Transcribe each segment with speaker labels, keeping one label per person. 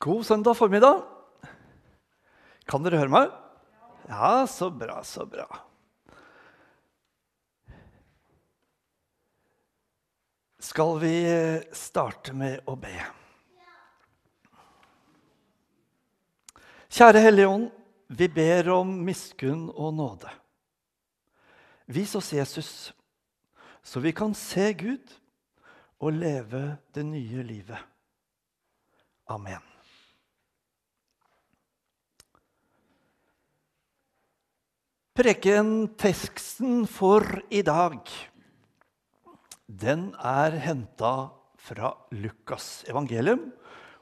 Speaker 1: God søndag formiddag. Kan dere høre meg? Ja, så bra, så bra. Skal vi starte med å be? Kjære Hellige Ånd, vi ber om miskunn og nåde. Vis oss Jesus, så vi kan se Gud og leve det nye livet. Amen. Prekenteksten for i dag den er henta fra Lukas evangelium,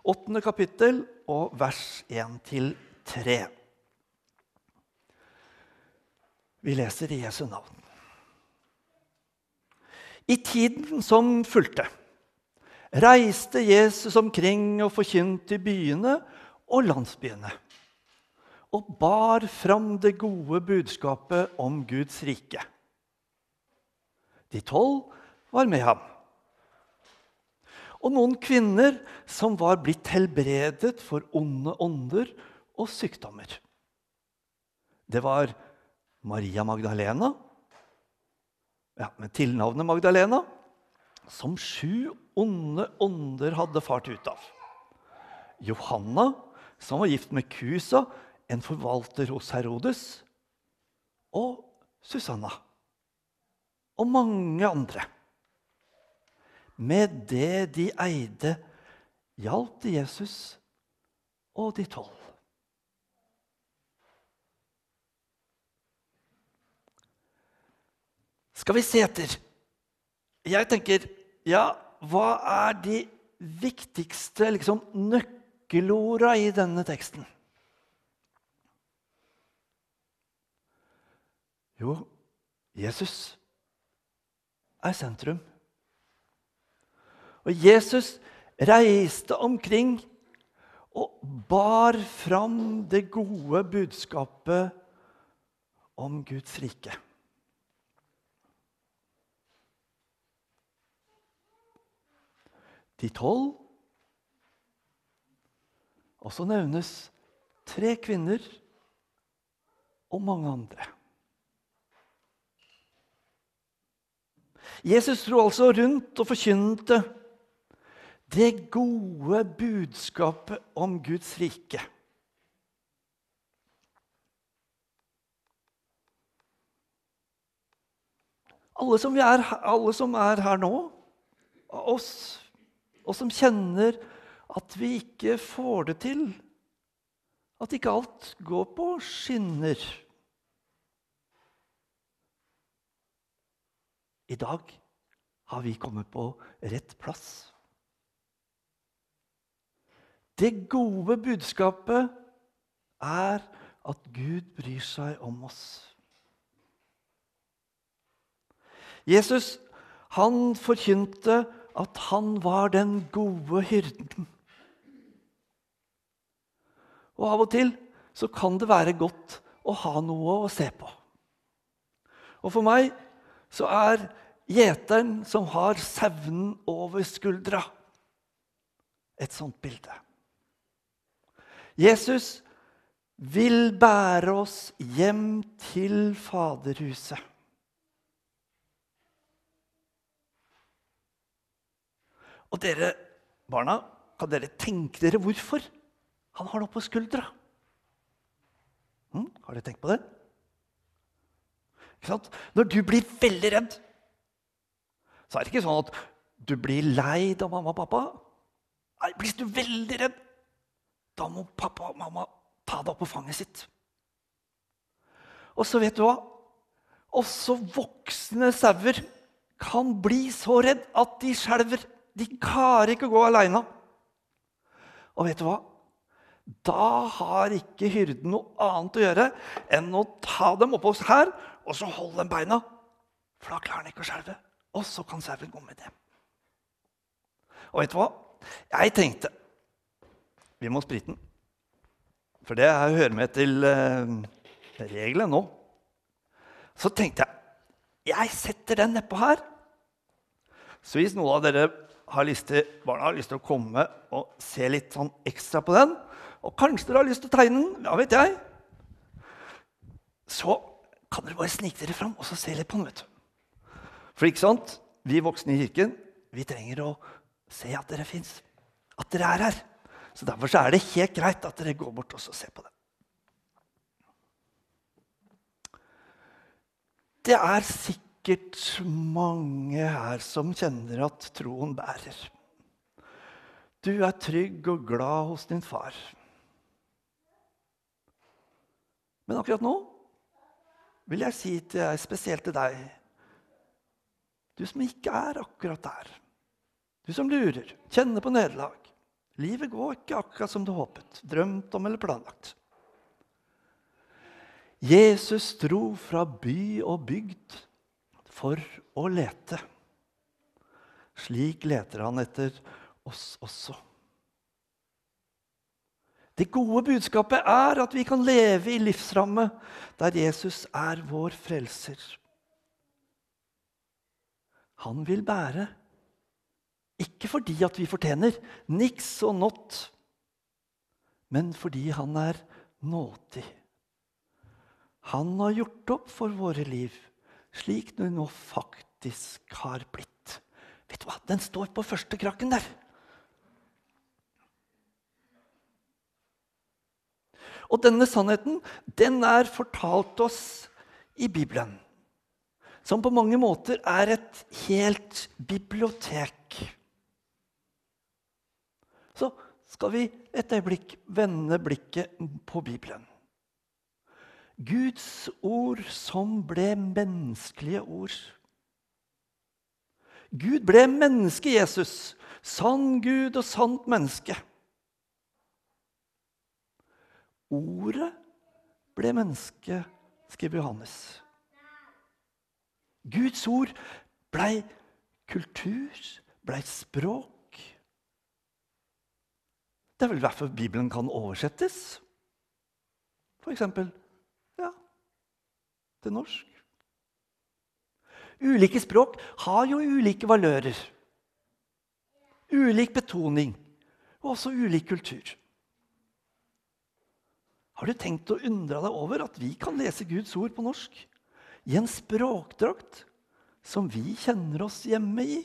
Speaker 1: 8. kapittel og vers 1-3. Vi leser i Jesu navn. I tiden som fulgte, reiste Jesus omkring og forkynte byene og landsbyene og bar fram det gode budskapet om Guds rike. De tolv var med ham. Og noen kvinner som var blitt helbredet for onde ånder og sykdommer. Det var Maria Magdalena, ja, med tilnavnet Magdalena, som sju onde ånder hadde fart ut av. Johanna, som var gift med Kusa, en forvalter hos Herodes, og Susanna. Og mange andre. Med det de eide, hjalp de Jesus og de tolv. Skal vi se etter Jeg tenker, ja, hva er de viktigste liksom, nøkkelorda i denne teksten? Jo, Jesus er sentrum. Og Jesus reiste omkring og bar fram det gode budskapet om Guds rike. De tolv Og så nevnes tre kvinner og mange andre. Jesus dro altså rundt og forkynte det gode budskapet om Guds rike. Alle som, er, alle som er her nå, oss, og som kjenner at vi ikke får det til, at ikke alt går på skinner I dag har vi kommet på rett plass. Det gode budskapet er at Gud bryr seg om oss. Jesus han forkynte at han var den gode hyrden. Og av og til så kan det være godt å ha noe å se på. Og for meg så er gjeteren som har saunen over skuldra, et sånt bilde. Jesus vil bære oss hjem til Faderhuset. Og dere barna, kan dere tenke dere hvorfor han har noe på skuldra? Hm? Har dere tenkt på det? Når du blir veldig redd, så er det ikke sånn at du blir lei av mamma og pappa. Nei, Blir du veldig redd, da må pappa og mamma ta deg opp på fanget sitt. Og så vet du hva? Også voksne sauer kan bli så redd at de skjelver. De klarer ikke å gå aleine. Og vet du hva? Da har ikke hyrden noe annet å gjøre enn å ta dem oppå her og så holder den beina. For da klarer den ikke å skjelve. Og så kan sauen gå med det. Og vet du hva? Jeg tenkte vi må sprite den. For det hører med til eh, reglene nå. Så tenkte jeg jeg setter den nedpå her. Så hvis noen av dere har lyst til, barna har lyst til å komme og se litt sånn ekstra på den. Og kanskje dere har lyst til å tegne den. Ja, vet jeg. Så kan dere bare snike dere fram og så se litt på den. vet du. For ikke sant? vi voksne i kirken vi trenger å se at dere fins. At dere er her. Så Derfor så er det helt greit at dere går bort og ser på det. Det er sikkert mange her som kjenner at troen bærer. Du er trygg og glad hos din far. Men akkurat nå vil jeg si til deg, spesielt til deg, du som ikke er akkurat der. Du som lurer, kjenner på nederlag. Livet går ikke akkurat som du håpet, drømt om eller planlagt. Jesus dro fra by og bygd for å lete. Slik leter han etter oss også. Det gode budskapet er at vi kan leve i livsramme der Jesus er vår frelser. Han vil bære, ikke fordi at vi fortjener niks og not, men fordi han er nådig. Han har gjort opp for våre liv, slik det nå faktisk har blitt. Vet du hva? Den står på første krakken der. Og denne sannheten den er fortalt oss i Bibelen. Som på mange måter er et helt bibliotek. Så skal vi et øyeblikk vende blikket på Bibelen. Guds ord som ble menneskelige ord. Gud ble menneske, Jesus. Sann Gud og sant menneske. Ordet ble menneske, skriver Johannes. Guds ord blei kultur, blei språk. Det er vel derfor Bibelen kan oversettes. For eksempel ja, til norsk. Ulike språk har jo ulike valører. Ulik betoning og også ulik kultur. Har du tenkt å undre deg over at vi kan lese Guds ord på norsk i en språkdrakt som vi kjenner oss hjemme i?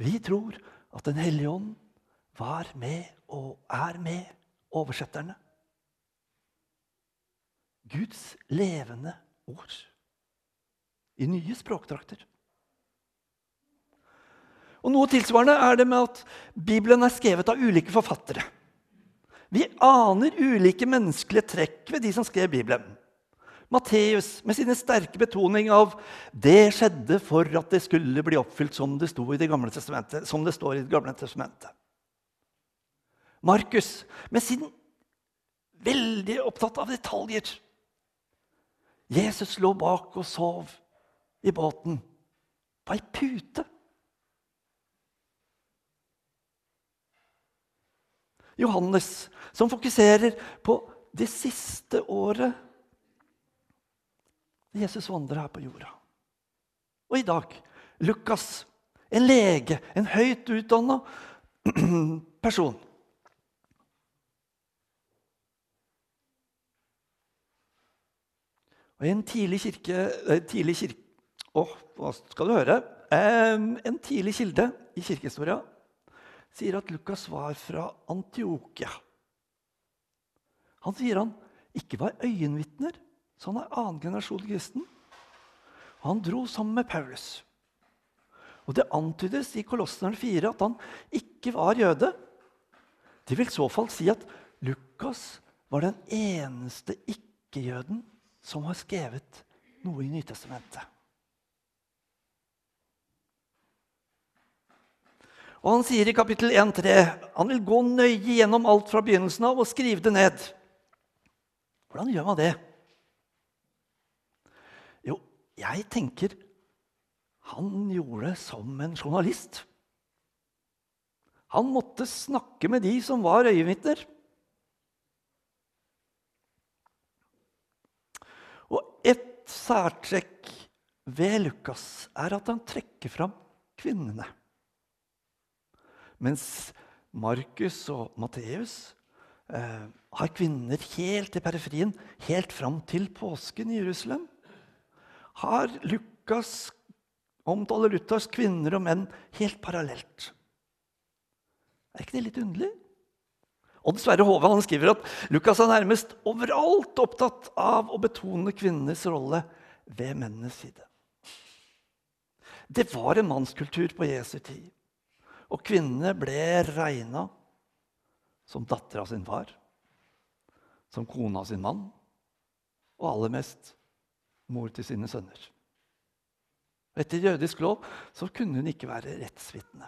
Speaker 1: Vi tror at Den hellige ånd var med og er med oversetterne. Guds levende ord i nye språkdrakter. Og Noe tilsvarende er det med at Bibelen er skrevet av ulike forfattere. Vi aner ulike menneskelige trekk ved de som skrev Bibelen. Matteus med sine sterke betoning av 'det skjedde for at det skulle bli oppfylt som det, i det, som det står i Det gamle testamentet. Markus med sin veldig opptatt av detaljer. Jesus lå bak og sov i båten på ei pute. Johannes, som fokuserer på det siste året Jesus vandrer her på jorda. Og i dag Lukas, en lege, en høyt utdanna person Og En tidlig kirke, eh, tidlig kirke Å, hva skal du høre? En tidlig kilde i kirkehistoria sier at Lukas var fra Antiokia. Han sier han ikke var øyenvitner, så han er annen generasjon kristen. Han dro sammen med Paulus. Og Det antydes i Kolosseren 4 at han ikke var jøde. Det vil i så fall si at Lukas var den eneste ikke-jøden som har skrevet noe i Nytestamentet. Og Han sier i kapittel 1-3 han vil gå nøye gjennom alt fra begynnelsen av og skrive det ned. Hvordan gjør man det? Jo, jeg tenker han gjorde det som en journalist. Han måtte snakke med de som var øyenvitner. Et særtrekk ved Lukas er at han trekker fram kvinnene. Mens Markus og Matteus har kvinner helt i periferien, helt fram til påsken i Jerusalem. Har Lukas omtaler Luthers kvinner og menn helt parallelt. Er ikke det litt underlig? Odd Sverre Hove han skriver at Lukas er nærmest overalt opptatt av å betone kvinnenes rolle ved mennenes side. Det var en mannskultur på Jesu tid, og kvinnene ble regna som datter av sin far, som kone av sin mann, og aller mest mor til sine sønner. Etter jødisk lov så kunne hun ikke være rettsvitne.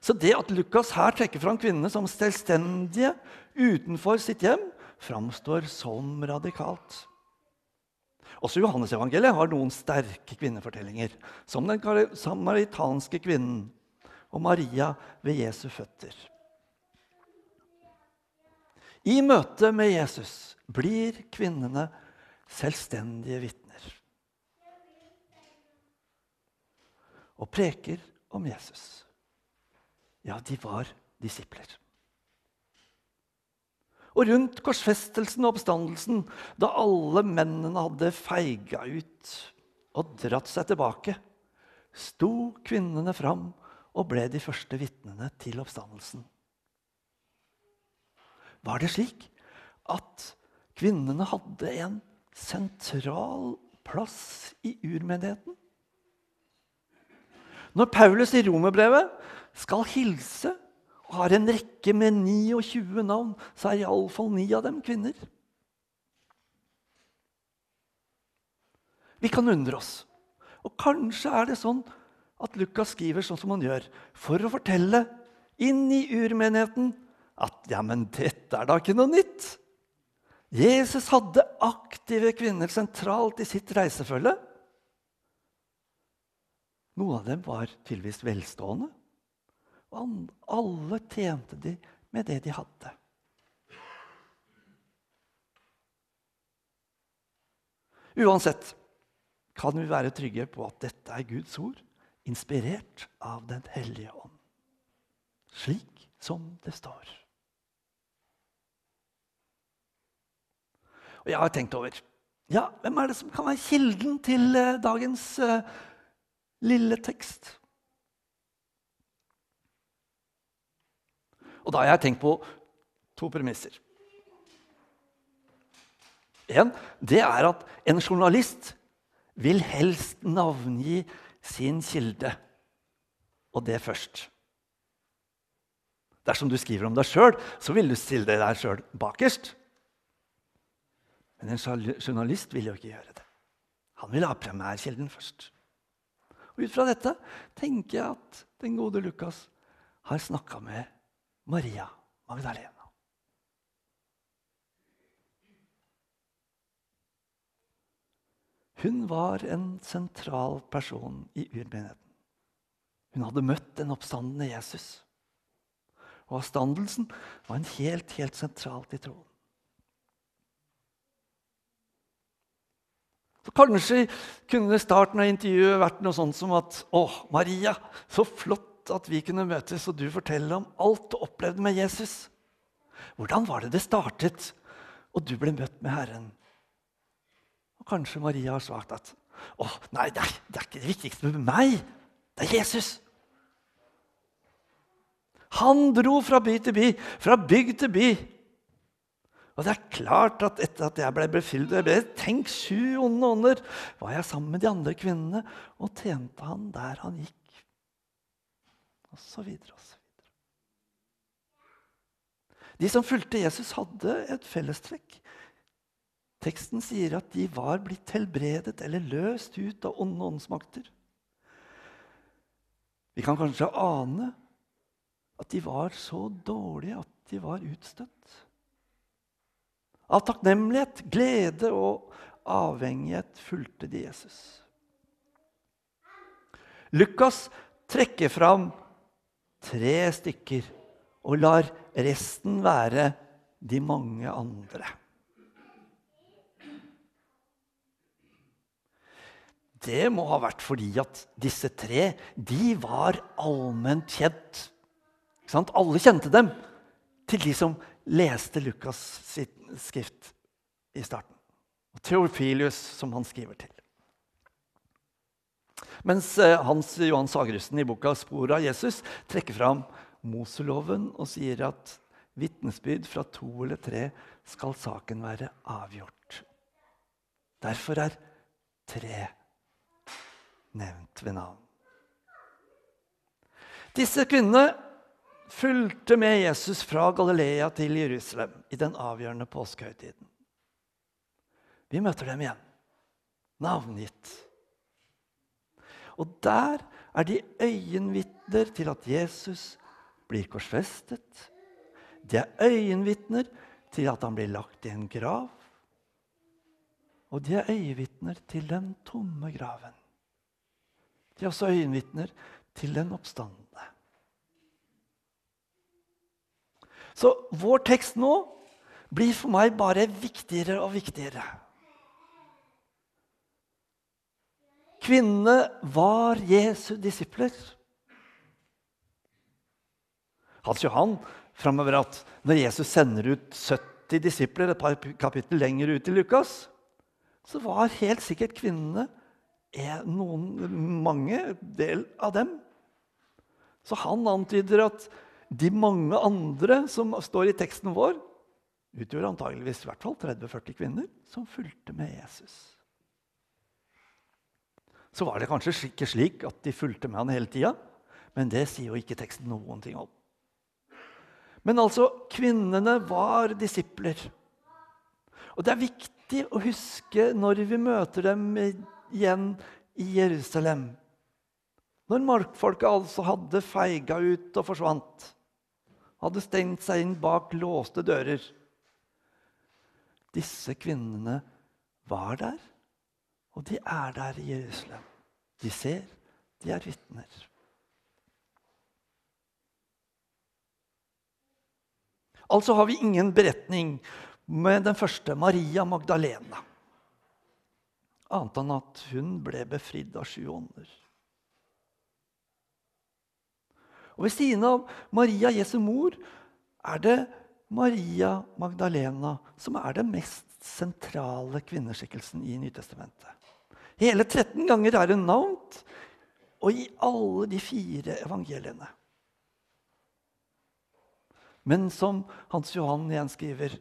Speaker 1: Så det at Lukas her trekker fram kvinnene som selvstendige utenfor sitt hjem, framstår som radikalt. Også Johannes-evangeliet har noen sterke kvinnefortellinger, som den samaritanske kvinnen og Maria ved Jesu føtter. I møte med Jesus blir kvinnene selvstendige vitner og preker om Jesus. Ja, de var disipler. Og rundt korsfestelsen og oppstandelsen, da alle mennene hadde feiga ut og dratt seg tilbake, sto kvinnene fram og ble de første vitnene til oppstandelsen. Var det slik at kvinnene hadde en sentral plass i urmenigheten? Når Paulus i romerbrevet skal hilse og har en rekke med 29 navn, så er iallfall ni av dem kvinner. Vi kan undre oss. Og kanskje er det sånn at Lukas skriver sånn som han gjør, for å fortelle inn i urmenigheten at ja, men dette er da ikke noe nytt. Jesus hadde aktive kvinner sentralt i sitt reisefølge. Noen av dem var tydeligvis velstående. Og alle tjente de med det de hadde. Uansett kan vi være trygge på at dette er Guds ord, inspirert av Den hellige ånd. Slik som det står. Og jeg har tenkt over ja, hvem er det som kan være kilden til eh, dagens uh, lille tekst? Og da har jeg tenkt på to premisser. En, det er at en journalist vil helst navngi sin kilde, og det først. Dersom du skriver om deg sjøl, så vil du stille deg sjøl bakerst. Men en journalist vil jo ikke gjøre det. Han vil ha primærkilden først. Og Ut fra dette tenker jeg at den gode Lukas har snakka med Maria Magdalena. Hun var en sentral person i urmenigheten. Hun hadde møtt den oppstandende Jesus. Og avstandelsen var en helt, helt sentralt i troen. Så Kanskje kunne starten av intervjuet vært noe sånt som at Å, Maria, så flott at vi kunne møtes, og du forteller om alt du opplevde med Jesus. Hvordan var det det startet, og du ble møtt med Herren? Og Kanskje Maria har svart at å, nei, det er, det er ikke det viktigste med meg. Det er Jesus. Han dro fra by til by, fra bygd til by. Og det er klart at etter at jeg ble befridd jeg ble Tenk, sju onde ånder! Var jeg sammen med de andre kvinnene og tjente han der han gikk og så videre og så videre. De som fulgte Jesus, hadde et fellestrekk. Teksten sier at de var blitt helbredet eller løst ut av onde åndsmakter. Vi kan kanskje ane at de var så dårlige at de var utstøtt. Av takknemlighet, glede og avhengighet fulgte de Jesus. Lukas trekker fram tre stykker og lar resten være de mange andre. det må ha vært fordi at disse tre de var allment kjent. Alle kjente dem til de som leste Lukas sitt skrift i starten. Og Theofilius, som han skriver til. Mens eh, Hans Johan Sagerusten i boka 'Spor av Jesus' trekker fram Moseloven og sier at vitnesbyrd fra to eller tre skal saken være avgjort. Derfor er tre nevnt ved navn. Disse kvinnene fulgte med Jesus fra Galilea til Jerusalem i den avgjørende påskehøytiden. Vi møter dem igjen, navngitt. Og der er de øyenvitner til at Jesus blir korsfestet. De er øyenvitner til at han blir lagt i en grav. Og de er øyenvitner til den tomme graven. De er også øyenvitner til den oppstandende. Så vår tekst nå blir for meg bare viktigere og viktigere. Kvinnene var Jesu disipler. Hans Johan framover at når Jesus sender ut 70 disipler et par kapittel lenger ut i Lukas, så var helt sikkert kvinnene noen, mange del av dem. Så han antyder at de mange andre som står i teksten vår, utgjorde antageligvis i hvert fall 30-40 kvinner som fulgte med Jesus. Så var det kanskje ikke slik at de fulgte med han hele tida, men det sier jo ikke teksten noen ting om. Men altså, kvinnene var disipler. Og det er viktig å huske når vi møter dem igjen i Jerusalem. Når markfolket altså hadde feiga ut og forsvant hadde stengt seg inn bak låste dører. Disse kvinnene var der, og de er der i Jerusalem. De ser, de er vitner. Altså har vi ingen beretning med den første, Maria Magdalena. Annet enn at hun ble befridd av sju ånder. Og Ved siden av Maria Jesu mor er det Maria Magdalena som er den mest sentrale kvinneskikkelsen i Nytestamentet. Hele 13 ganger er hun navnt, og i alle de fire evangeliene. Men som Hans Johan igjen skriver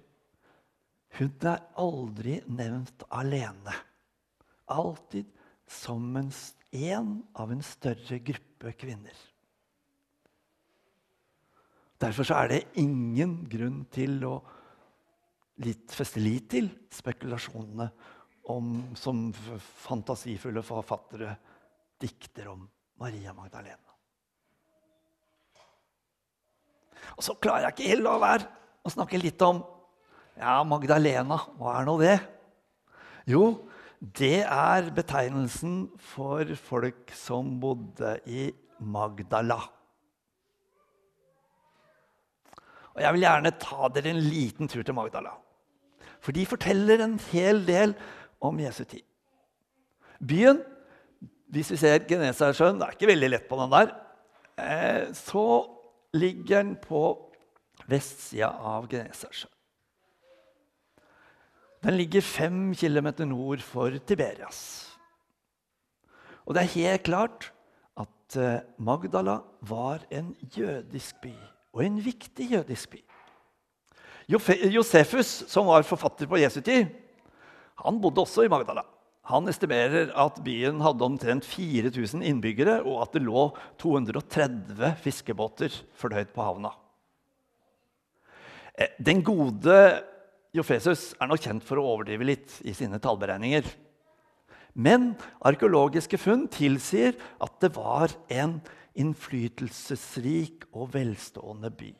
Speaker 1: hun er aldri nevnt alene. Alltid som en, av en større gruppe kvinner. Derfor er det ingen grunn til å litt, feste lit til spekulasjonene om, som fantasifulle forfattere dikter om Maria Magdalena. Og så klarer jeg ikke helt å la være å snakke litt om ja, Magdalena. Hva er nå det? Jo, det er betegnelsen for folk som bodde i Magdala. Og jeg vil gjerne ta dere en liten tur til Magdala. For de forteller en hel del om Jesu tid. Byen, hvis vi ser Genesaretsjøen, det er ikke veldig lett på den der, eh, så ligger den på vestsida av Genesaretsjøen. Den ligger fem kilometer nord for Tiberias. Og det er helt klart at eh, Magdala var en jødisk by og en viktig jødisk by. Josefus, som var forfatter på Jesu tid, han bodde også i Magdala. Han estimerer at byen hadde omtrent 4000 innbyggere, og at det lå 230 fiskebåter fordøyd på havna. Eh, den gode Jofesus er nok kjent for å overdrive litt i sine tallberegninger. Men arkeologiske funn tilsier at det var en innflytelsesrik og velstående by.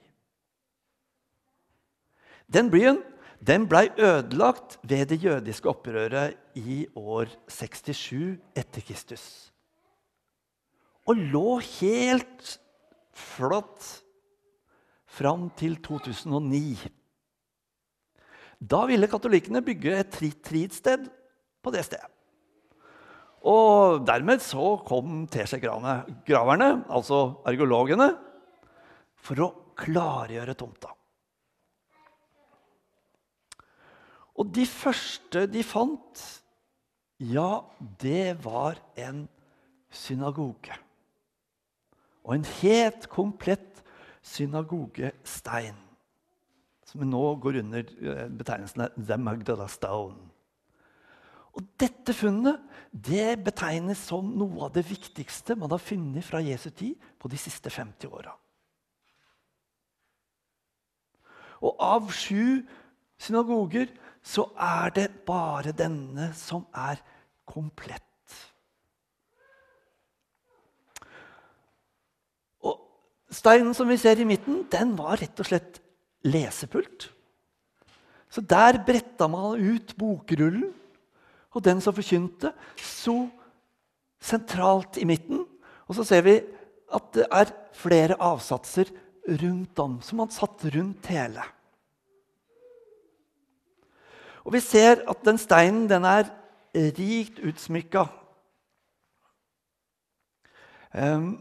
Speaker 1: Den byen den ble ødelagt ved det jødiske opprøret i år 67 etter Kristus. Og lå helt flott fram til 2009. Da ville katolikkene bygge et tridsted på det stedet. Og dermed så kom teskjegraverne, altså ergologene, for å klargjøre tomta. Og de første de fant, ja, det var en synagoge. Og en helt komplett synagogestein. Som nå går under eh, betegnelsen The Magdala Stone. Og dette funnet det betegnes som noe av det viktigste man har funnet fra Jesu tid på de siste 50 åra. Og av sju synagoger så er det bare denne som er komplett. Og Steinen som vi ser i midten, den var rett og slett lesepult. Så der bretta man ut bokrullen, og den som forkynte, sto sentralt i midten. Og så ser vi at det er flere avsatser rundt om, som man satt rundt hele. Og vi ser at den steinen den er rikt utsmykka. Um,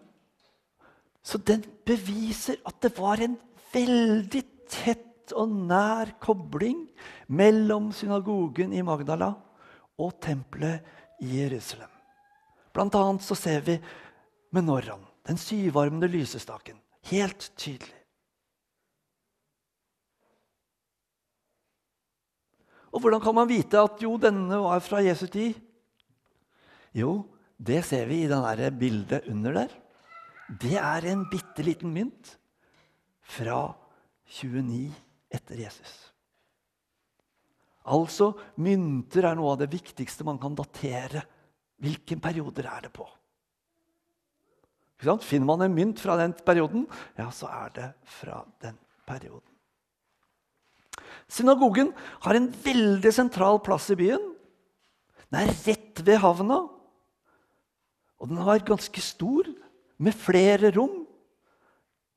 Speaker 1: så den beviser at det var en veldig tett og nær kobling mellom synagogen i Magdala og tempelet i Jerusalem. Blant annet så ser vi menorraen, den syvarmede lysestaken, helt tydelig. Og hvordan kan man vite at jo, denne var fra Jesu tid? Jo, det ser vi i det bildet under der. Det er en bitte liten mynt fra 29 etter Jesus. Altså, mynter er noe av det viktigste man kan datere. Hvilken perioder er det på? Finner man en mynt fra den perioden, ja, så er det fra den perioden. Synagogen har en veldig sentral plass i byen. Den er rett ved havna. Og den var ganske stor, med flere rom.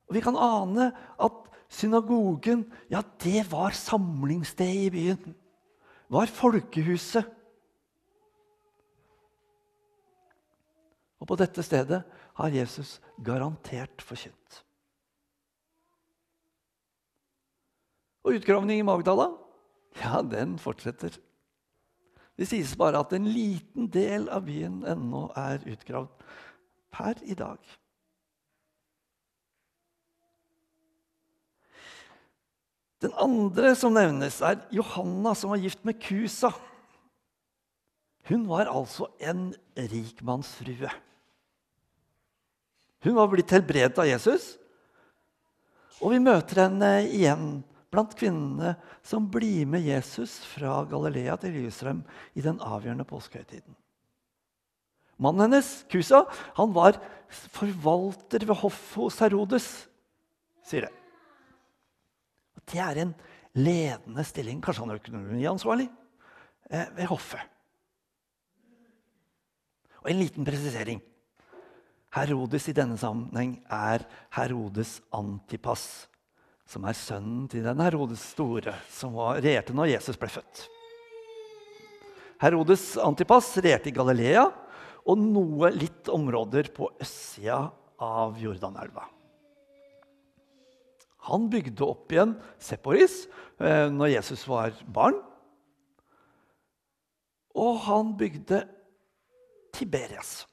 Speaker 1: Og Vi kan ane at synagogen ja, det var samlingsstedet i byen. Det var folkehuset. Og på dette stedet har Jesus garantert forkynt. Og utgravning i Magdala, ja, den fortsetter. Det sies bare at en liten del av byen ennå er utgravd per i dag. Den andre som nevnes, er Johanna, som var gift med Kusa. Hun var altså en rikmannsfrue. Hun var blitt helbredet av Jesus, og vi møter henne igjen blant kvinnene som blir med Jesus fra Galilea til Jerusalem i den avgjørende påskehøytiden. Mannen hennes, Kusa, han var forvalter ved hoffet hos Herodes, sier det. Det er en ledende stilling. Kanskje han er økonomiansvarlig eh, ved hoffet. Og en liten presisering. Herodes i denne sammenheng er Herodes Antipas som er sønnen til den Herodes store, som var, regjerte når Jesus ble født. Herodes Antipas regjerte i Galilea og noe litt områder på østsida av Jordanelva. Han bygde opp igjen Seporis eh, når Jesus var barn. Og han bygde Tiberias.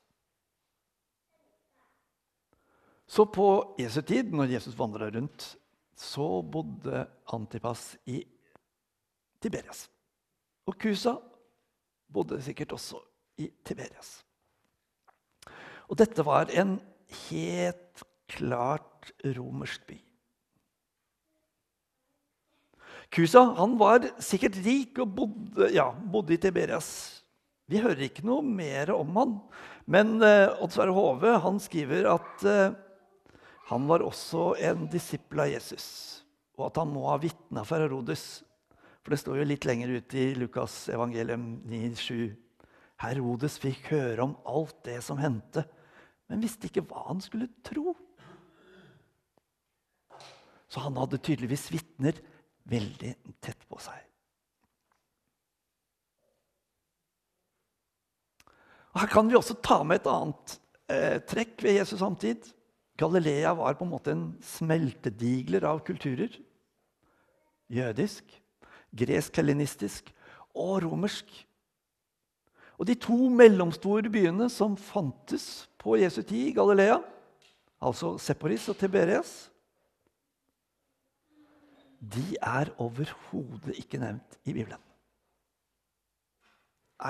Speaker 1: Så på Jesu tid, når Jesus vandra rundt så bodde Antipas i Tiberias. Og Kusa bodde sikkert også i Tiberias. Og dette var en helt klart romersk by. Kusa han var sikkert rik og bodde, ja, bodde i Tiberias. Vi hører ikke noe mer om han. Men eh, Odd Sverre Hove han skriver at eh, han var også en disippel av Jesus, og at han må ha vitna for Herodes. For det står jo litt lenger ute i Lukas evangelium 9,7. Herodes fikk høre om alt det som hendte, men visste ikke hva han skulle tro. Så han hadde tydeligvis vitner veldig tett på seg. Her kan vi også ta med et annet eh, trekk ved Jesus samtid. Galilea var på en måte en smeltedigler av kulturer. Jødisk, gresk-helenistisk og romersk. Og de to mellomstore byene som fantes på Jesu tid i Galilea, altså Seporis og Tiberias, de er overhodet ikke nevnt i Bibelen.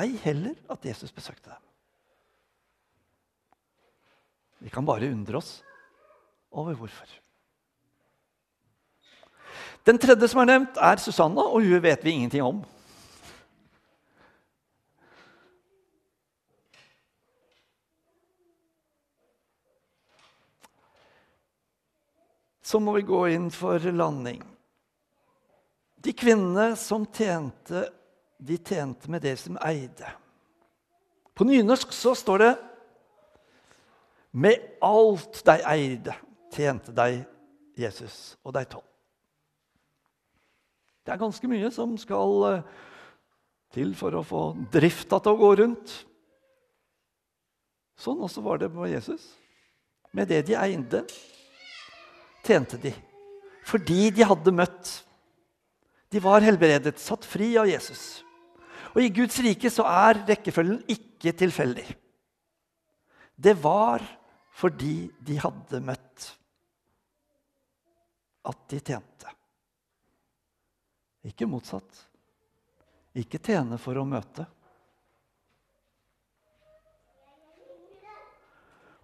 Speaker 1: Ei heller at Jesus besøkte dem. Vi kan bare undre oss over hvorfor. Den tredje som er nevnt, er Susanna, og hun vet vi ingenting om. Så må vi gå inn for landing. De kvinnene som tjente, de tjente med det som eide. På nynorsk så står det Med alt de eide, tjente de Jesus og de tolv. Det er ganske mye som skal eh, til for å få drifta til å gå rundt. Sånn også var det med Jesus. Med det de eide, tjente de. Fordi de hadde møtt. De var helbredet, satt fri av Jesus. Og i Guds rike så er rekkefølgen ikke tilfeldig. Det var fordi de hadde møtt, at de tjente. Ikke motsatt. Ikke tjene for å møte.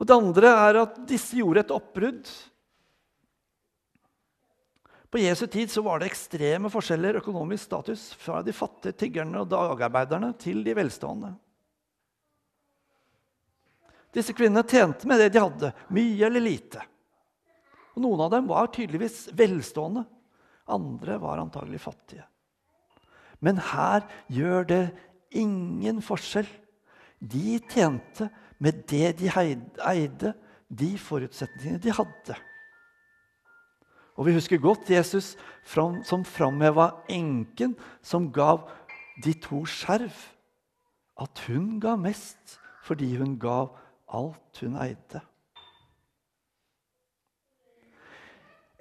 Speaker 1: Og Det andre er at disse gjorde et oppbrudd. På Jesu tid så var det ekstreme forskjeller økonomisk status fra de fattige tiggerne og dagarbeiderne til de velstående. Disse kvinnene tjente med det de hadde, mye eller lite. Og Noen av dem var tydeligvis velstående. Andre var antagelig fattige. Men her gjør det ingen forskjell. De tjente med det de eide, de forutsetningene de hadde. Og Vi husker godt Jesus som framheva enken som gav de to skjerv. At hun ga mest fordi hun gav alt hun eide.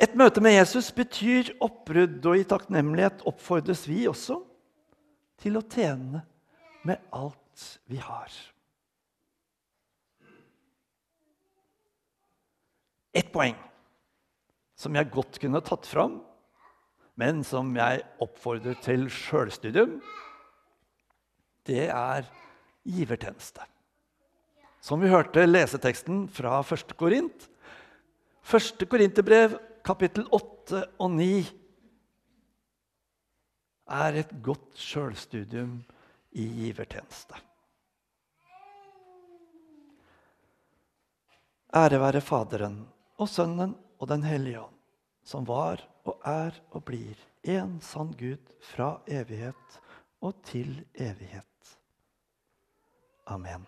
Speaker 1: Et møte med Jesus betyr oppbrudd, og i takknemlighet oppfordres vi også til å tjene med alt vi har. Ett poeng som jeg godt kunne tatt fram, men som jeg oppfordrer til sjølstudium, det er givertjeneste. Som vi hørte leseteksten fra 1. Korint. 1. Korinterbrev kapittel 8 og 9 er et godt sjølstudium i givertjeneste. Ære være Faderen og Sønnen og Den hellige ånd, som var og er og blir en sann Gud fra evighet og til evighet. Amen.